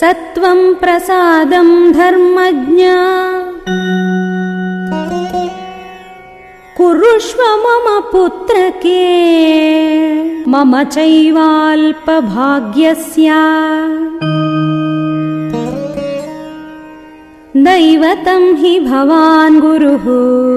सत्त्वम् प्रसादम् धर्मज्ञा। कुरुष्व मम पुत्रके मम चैवाल्पभाग्यस्य। दैवतं हि भवान् गुरुः।